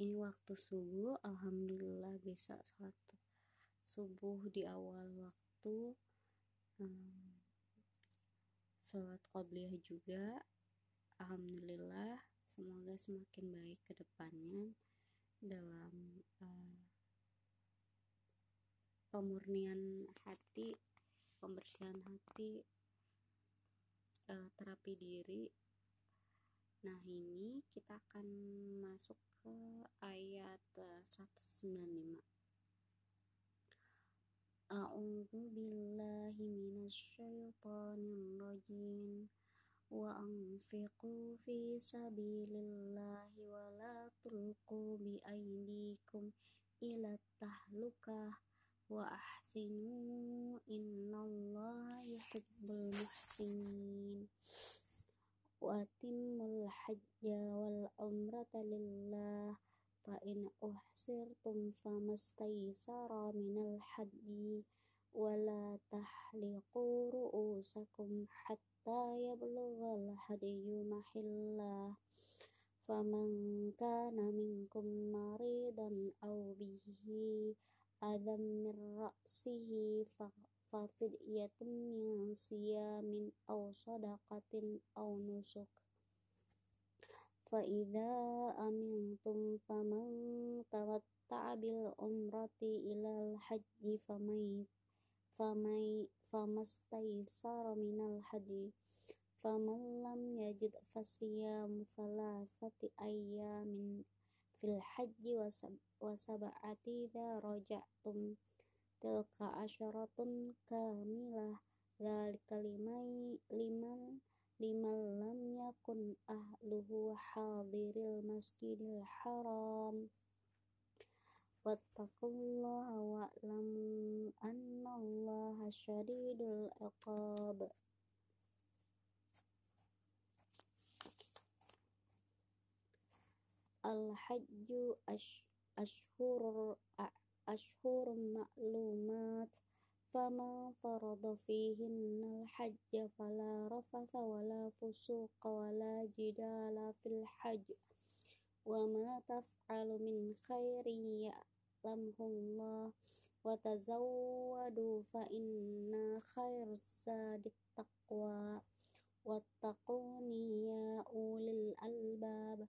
ini waktu subuh alhamdulillah bisa sholat subuh di awal waktu hmm, sholat qobliyah juga. Alhamdulillah semoga semakin baik ke depannya dalam uh, pemurnian hati pembersihan hati uh, terapi diri. Nah ini kita akan masuk ke ayat 195 A'udzu billahi minasyaitonir rajim wa anfiqu fi sabilillahi wa la tulqu bi aydikum ila tahlukah wa ahsinu innallaha yuhibbul muhsinin وأتموا الحج والعمرة لله فإن أحسرتم فما استيسر من الحج ولا تحلقوا رؤوسكم حتى يبلغ الهدي محله فمن كان منكم مريضا أو به أذى من رأسه ففدية من صيام أو صدقة أو نسك فإذا أمنتم فمن تمتع بالعمرة إلى الحج فمن فمن فما استيسر من الحج فمن لم يجد فصيام ثلاثة أيام في الحج وسبعة إذا رجعتم tilka asyaratun kamilah dzalika liman liman liman lam yakun ahluhu hadiril masjidil haram. Wattaqullaha wa'lamu annallaha syadidul iqab. Al-hajju ashhurur أشهر معلومات فما فرض فيهن الحج فلا رفث ولا فسوق ولا جدال في الحج وما تفعل من خير يعلمه الله وتزودوا فإن خير الزاد التقوى واتقوني يا أولي الألباب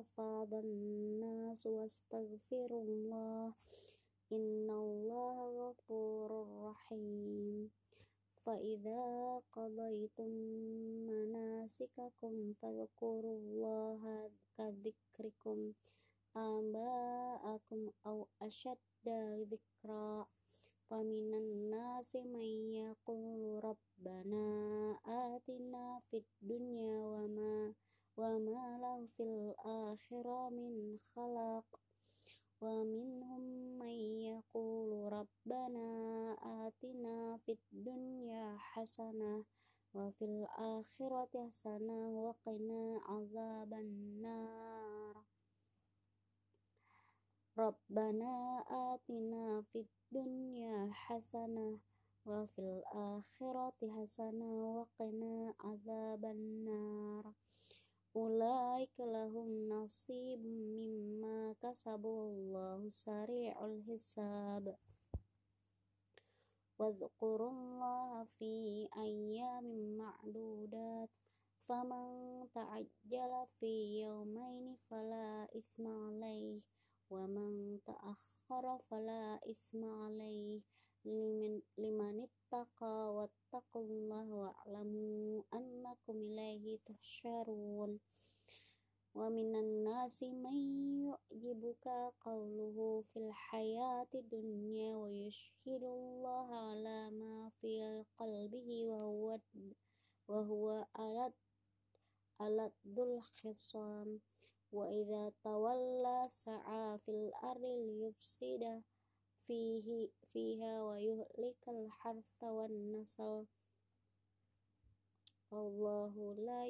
حيث أفاض الناس واستغفروا الله إن الله غفور رحيم فإذا قضيتم مناسككم فاذكروا الله كذكركم آباءكم أو أشد ذكرًا ومن الناس من يقول ربنا آتنا في الدنيا وما وما له في الآخرة من خلاق ومنهم من يقول ربنا آتنا في الدنيا حسنة وفي الآخرة حسنة وقنا عذاب النار. ربنا آتنا في الدنيا حسنة وفي الآخرة حسنة وقنا عذاب النار. نصيب مما كسبوا الله سريع الحساب. واذكروا الله في أيام معدودات فمن تعجل في يومين فلا إثم عليه ومن تأخر فلا إثم عليه. لمن, لمن اتقى واتقوا الله واعلموا أنكم إليه تحشرون. ومن الناس من يعجبك قوله في الحياة الدنيا ويشهد الله على ما في قلبه وهو وهو ألد ألد الخصام. وإذا تولى سعى في الأرض ليفسد fihi fiha wa yuhlikal hartha wan nasal Allahu la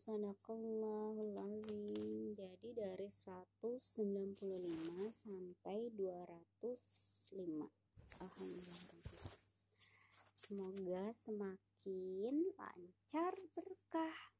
Sadaqallahul azim. Jadi dari 195 sampai 205. Alhamdulillah. Semoga semakin lancar berkah.